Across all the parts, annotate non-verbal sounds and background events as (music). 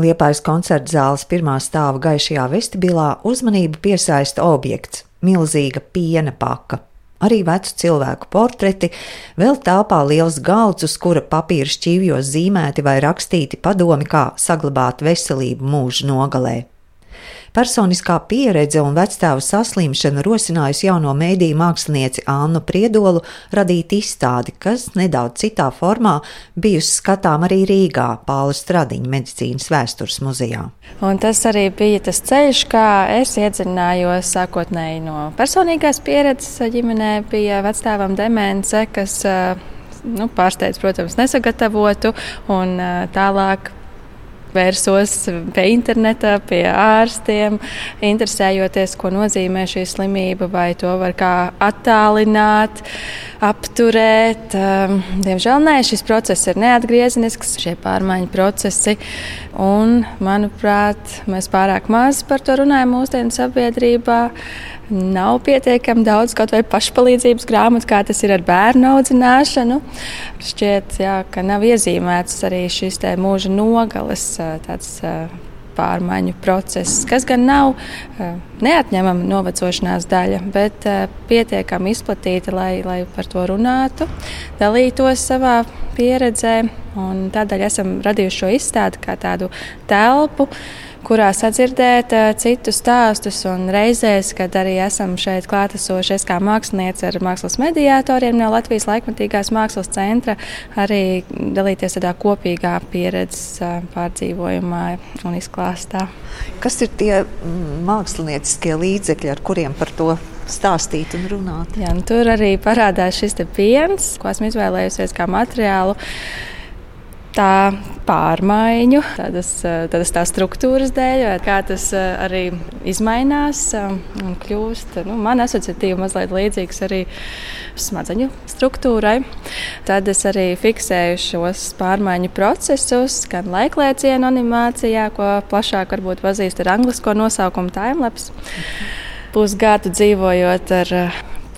Liepājas koncerta zāles pirmā stāva gaišajā vestibilā uzmanību piesaista objekts - milzīga piena paka. Arī vecu cilvēku portreti, vēl telpā liels galds, uz kura papīra šķīvjos zīmēti vai rakstīti padomi, kā saglabāt veselību mūža nogalē. Personiskā pieredze un vecstāvu saslimšana rosinājusi jauno mēdīju mākslinieci Annu Priedolu radīt izstādi, kas nedaudz citā formā bijusi skatām arī Rīgā, Pāla Stradiņa medicīnas vēstures muzejā. Un tas arī bija tas ceļš, kā es iedziļinājos sākotnēji no personīgās pieredzes ģimenē pie vecstāvam demence, kas nu, pārsteidz, protams, nesagatavotu un tālāk vērsos pie interneta, pie ārstiem, interesējoties, ko nozīmē šī slimība, vai to var kā attālināt, apturēt. Ehm, diemžēl nē, šis process ir neatgriezenisks, šie pārmaiņu procesi. Un, manuprāt, mēs pārāk maz par to runājam mūsdienu sabiedrībā nav pietiekami daudz kaut vai pašpalīdzības grāmatu, kā tas ir ar bērnu audzināšanu. Šķiet, jā, ka nav iezīmēts arī šis mūža nogales tāds pārmaiņu process, kas gan nav neatņemama novecošanās daļa, bet pietiekami izplatīta, lai, lai par to runātu, dalītos savā pieredzē. Tādēļ esam radījuši šo izstādi kā tādu telpu kurā sadzirdēt uh, citus stāstus. Reizēs, kad arī esam šeit klātesoši, es kā māksliniece ar mākslas mediātoriem no Latvijas laikmatīgās mākslas centra, arī dalīties tādā kopīgā pieredzes uh, pārdzīvojumā un izklāstā. Kas ir tie mākslinieciskie līdzekļi, ar kuriem par to stāstīt un runāt. Jā, un tur arī parādās šis piens, ko esmu izvēlējusies kā materiālu tā pārmaiņu, tādas, tādas tā struktūras dēļ, kā tas arī izmainās un kļūst. Nu, man asociatīvi mazliet līdzīgs arī smadzeņu struktūrai. Tad es arī fiksēju šos pārmaiņu procesus, gan laiklēcienu animācijā, ko plašāk varbūt pazīst ar anglisko nosaukumu timelapse. Pusgadu dzīvojot ar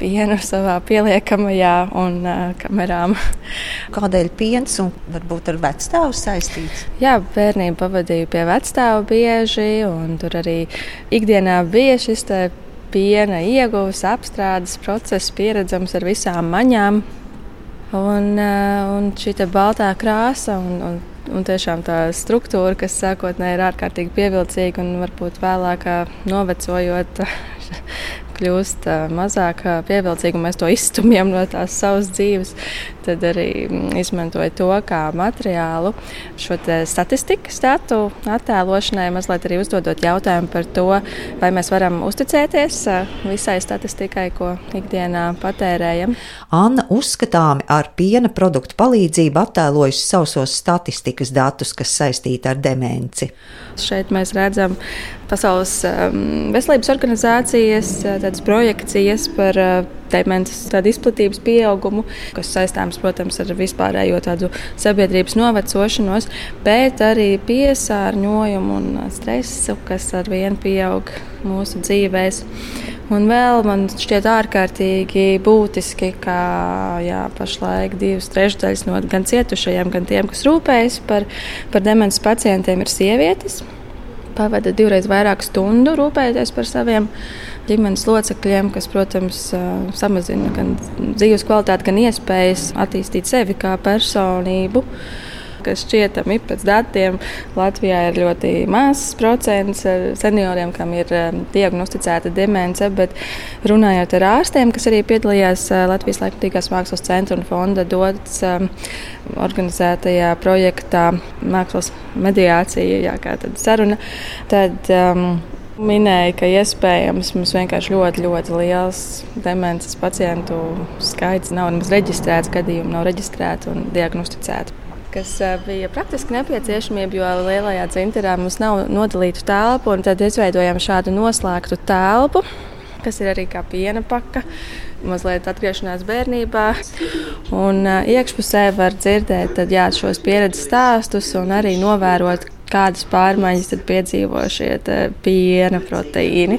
pienu savā pieliekamajā un uh, kamerām. (laughs) Kādēļ piens un varbūt ar vecstāvu saistīts? Jā, bērnību pavadīju pie vecstāvu bieži, un tur arī ikdienā bija šis piena ieguves, apstrādes process, pieredzams ar visām maņām. Un, un šī baltā krāsa un, un Un tiešām tā struktūra, kas sākotnēji ir ārkārtīgi pievilcīga un varbūt vēlāk novecojot, kļūst mazāk pievilcīga un mēs to izstumjam no tās savas dzīves, tad arī izmantoju to kā materiālu. Šo statistikas datu attēlošanai mazliet arī uzdodot jautājumu par to, vai mēs varam uzticēties visai statistikai, ko ikdienā patērējam. Anna uzskatāmi ar piena produktu palīdzību attēlojusi sausos statistikas datus, kas saistīti ar demenci. Šeit mēs redzam Pasaules veselības organizācijas tādas projekcijas par uh, demences izplatības pieaugumu, kas saistāms, protams, ar vispārējo tādu sabiedrības novecošanos, bet arī piesārņojumu un stresu, kas ar vienu pieaug mūsu dzīvēm. Un vēl man šķiet ārkārtīgi būtiski, ka jā, pašlaik divas trešdaļas no gan cietušajiem, gan tiem, kas rūpējas par, par demences pacientiem, ir sievietes pavada divreiz vairāk stundu rūpējoties par saviem ģimenes locekļiem, kas, protams, samazina gan dzīves kvalitāti, gan iespējas attīstīt sevi kā personību kas šķietami pēc datiem Latvijā ir ļoti mazs procents senioriem, kam ir diagnosticēta demence. Bet runājot ar ārstiem, kas arī piedalījās Latvijas Laikmatīgās mākslas centra un fonda dots organizētajā projektā Mākslas mediācija, jā, kā tad saruna, tad um, minēja, ka iespējams mums vienkārši ļoti, ļoti liels demences pacientu skaits nav nemaz reģistrēts, gadījumi nav reģistrēti un diagnosticēti kas bija praktiski nepieciešamība, jo lielajā dzinterā mums nav nodalīta telpa. Tad izveidojām šādu noslēgtu telpu, kas ir arī kā piena paka mazliet atgriešanās bērnībā. Un iekšpusē var dzirdēt tad, jā, šos pieredzes stāstus un arī novērot, kādas pārmaiņas piedzīvo šie piena proteīni.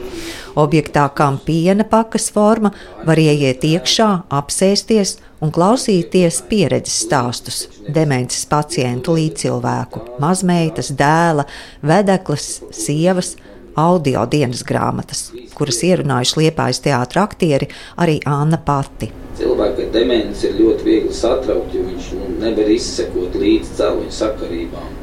Objektā, kam piena pakas forma, var ieiet iekšā, apsēsties un klausīties pieredzes stāstus, demences pacientu līdzcilvēku, mazmeitas, dēla, vedeklas, sievas, audio dienas grāmatas, kuras ierunājuši liepājas teātra aktieri arī Anna pati. Cilvēka demence ir ļoti viegli satraukt, jo viņš nu, nevar izsekot līdz cēloņa sakarībām.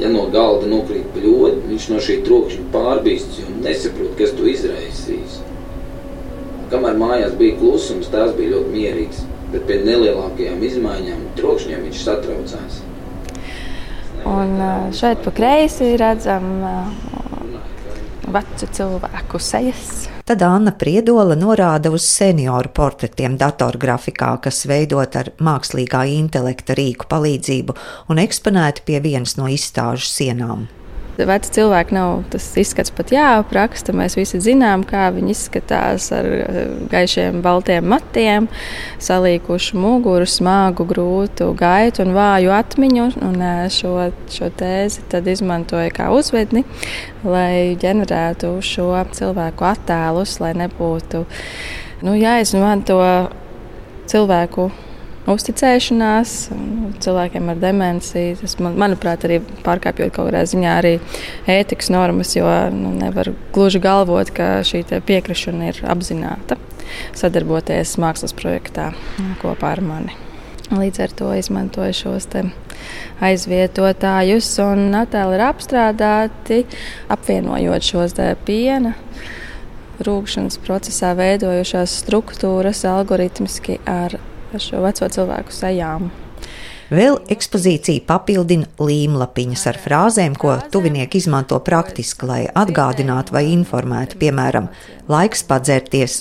Ja no galda nokrīt pļodi, viņš no šī trokšņa pārbīsts un nesaprot, kas to izraisīs. Kamēr mājās bija klusums, tās bija ļoti mierīgs, bet pie nelielākajām izmaiņām trokšņiem viņš satraucās. Un šeit pa kreisi redzam vecu cilvēku sejas. Tad Anna Priedola norāda uz senioru portretiem datorgrafikā, kas veidot ar mākslīgā intelekta rīku palīdzību un eksponēti pie vienas no izstāžu sienām. Veci cilvēki nav tas izskats pat jāapraksta. Mēs visi zinām, kā viņi izskatās ar eh, gaišiem, baltiem matiem, salīkušu muguru, smagu, grūtu gaitu un vāju atmiņu. Un eh, šo, šo tēzi izmantoja kā uzvedni, lai ģenerētu šo cilvēku attēlus, lai nebūtu nu, jāizmanto cilvēku uzticēšanās cilvēkiem ar demenciju. Tas, man, manuprāt, arī pārkāpjot kaut kādā ziņā arī ētikas normas, jo nu, nevar gluži galvot, ka šī piekrišana ir apzināta sadarboties mākslas projektā kopā ar mani. Līdz ar to izmantoju šos aizvietotājus, un attēli ir apstrādāti, apvienojot šos piena rūkšanas procesā veidojušās struktūras algoritmiski ar ar šo veco cilvēku sejām. Vēl ekspozīcija papildina līmlapiņas ar frāzēm, ko tuvinieki izmanto praktiski, lai atgādinātu vai informētu, piemēram, laiks padzerties,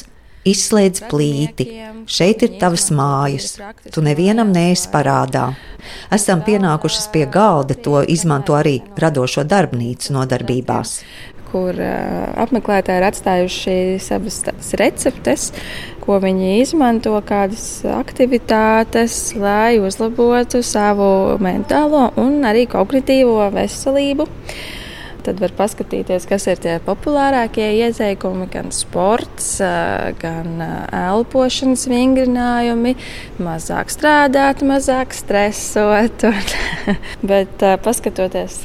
izslēdz plīti, šeit ir tavas mājas, tu nevienam neesi parādā. Esam pienākušas pie galda, to izmanto arī radošo darbnīcu nodarbībās kur apmeklētāji ir atstājuši savas receptes, ko viņi izmanto, kādas aktivitātes, lai uzlabotu savu mentālo un arī kognitīvo veselību. Tad var paskatīties, kas ir tie populārākie ieteikumi, gan sports, gan elpošanas vingrinājumi, mazāk strādāt, mazāk stresot. (laughs) Bet paskatoties,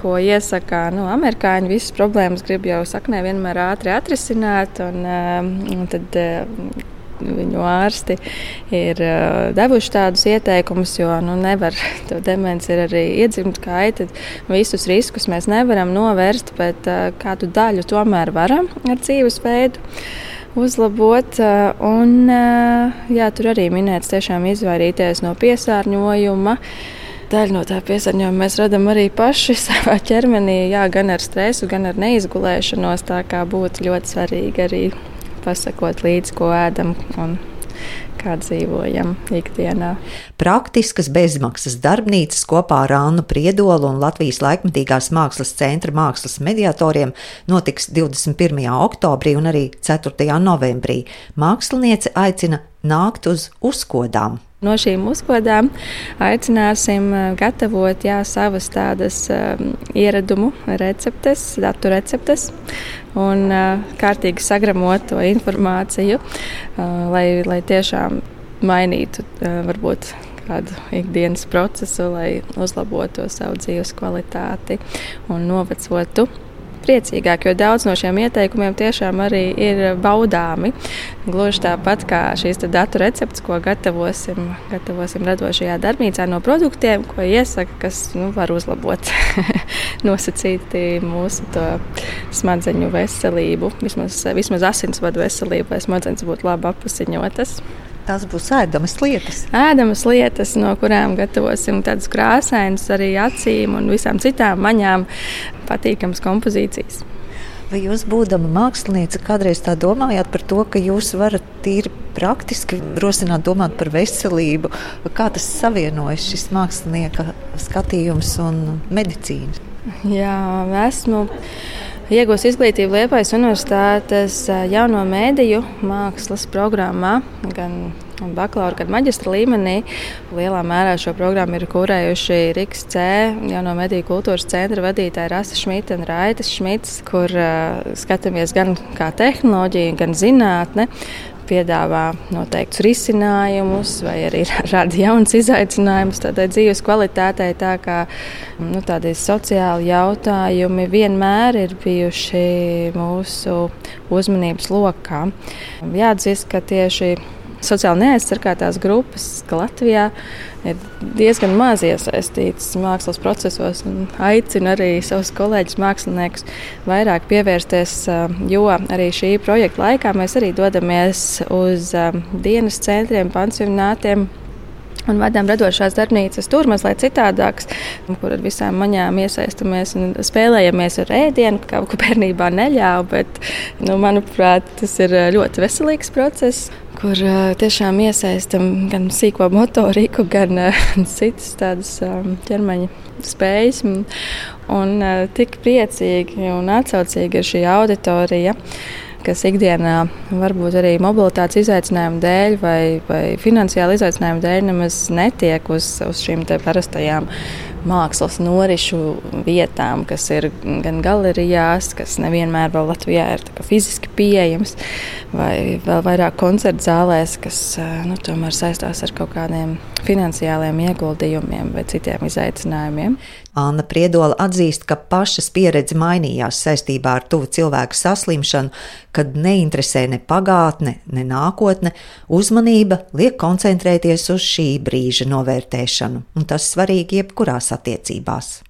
ko iesaka nu, amerikāņi, visas problēmas grib jau saknē vienmēr ātri atrisināt. Un, un tad, viņu ārsti ir uh, devuši tādus ieteikumus, jo nu, nevar (laughs) to demenci ir arī iedzimta kaita. Visus riskus mēs nevaram novērst, bet uh, kādu daļu tomēr varam ar dzīvesveidu uzlabot. Un, jā, tur arī minēts tiešām izvairīties no piesārņojuma. Daļu no tā piesārņojuma mēs radām arī paši (laughs) savā ķermenī, jā, gan ar stresu, gan ar neizgulēšanos. Tā kā būtu ļoti svarīgi arī pasakot līdzi, ko ēdam un kā dzīvojam ikdienā. Praktiskas bezmaksas darbnīcas kopā ar Annu Priedolu un Latvijas laikmatīgās mākslas centra mākslas mediatoriem notiks 21. oktobrī un arī 4. novembrī. Māksliniece aicina nākt uz uzkodām. No šīm uzkodām aicināsim eh, gatavot jā, savas tādas um, ieradumu receptes, datu receptes un uh, kārtīgi sagramot to informāciju, uh, lai, lai tiešām mainītu uh, varbūt kādu ikdienas procesu, lai uzlabotu savu dzīves kvalitāti un novecotu priecīgāk, jo daudz no šiem ieteikumiem tiešām arī ir baudāmi. Gluži tāpat kā šīs datu receptes, ko gatavosim, gatavosim radošajā darbnīcā no produktiem, ko iesaka, kas nu, var uzlabot (laughs) nosacīti mūsu smadzeņu veselību, vismaz, vismaz asinsvadu veselību, lai smadzenes būtu labi apziņotas. Tās būs ēdamas lietas. Ēdamas lietas, no kurām gatavosim tādus krāsainus arī acīm un visām citām maņām patīkamas kompozīcijas. Vai jūs, būdama mākslinieca, kādreiz tā domājāt par to, ka jūs varat tīri praktiski rosināt, domāt par veselību? Kā tas savienojas šis mākslinieka skatījums un medicīna? Jā, esmu iegūst izglītību Liepājas Universitātes jauno mēdīju mākslas programmā, gan bakalaura, gan maģistra līmenī. Lielā mērā šo programmu ir kurējuši Rīgas C, jauno mediju kultūras centra vadītāji Rasa Šmita un Raitas Šmits, kur uh, skatāmies gan kā tehnoloģiju, gan zinātne piedāvā noteiktus risinājumus, vai arī rada jaunas izaicinājumus tādai dzīves kvalitātei. Tā kā nu, tādi sociāli jautājumi vienmēr ir bijuši mūsu uzmanības lokā. Jāatzīst, ka tieši sociāli neaizsargātās grupas Latvijā ir diezgan maz iesaistītas mākslas procesos. Aicinu arī savus kolēģus, māksliniekus, vairāk pievērsties, jo arī šī projekta laikā mēs arī dodamies uz dienas centriem, pansionātiem un vadām radošās darbnīcas tur mazliet citādākas, kur ar visām maņām iesaistamies un spēlējamies ar ēdienu, kā ko bērnībā neļāva. Bet, nu, manuprāt, tas ir ļoti veselīgs process, kur uh, tiešām iesaistam gan sīko motoriku, gan uh, (laughs) citas tādas um, ķermeņa spējas. Un, un uh, tik priecīgi un atsaucīgi ir šī auditorija kas ikdienā varbūt arī mobilitātes izaicinājumu dēļ vai, vai finansiāla izaicinājumu dēļ nemaz netiek uz, uz šīm parastajām mākslas norišu vietām, kas ir gan galerijās, kas nevienmēr vēl Latvijā ir fiziski pieejams, vai vēl vairāk koncertu zālēs, kas nu, tomēr saistās ar kaut kādiem finansiāliem ieguldījumiem vai citiem izaicinājumiem. Anna Priedola atzīst, ka pašas pieredze mainījās saistībā ar tuvu cilvēku saslimšanu, kad neinteresē ne pagātne, ne nākotne, uzmanība liek koncentrēties uz šī brīža novērtēšanu, un tas svarīgi jebkurās attiecībās.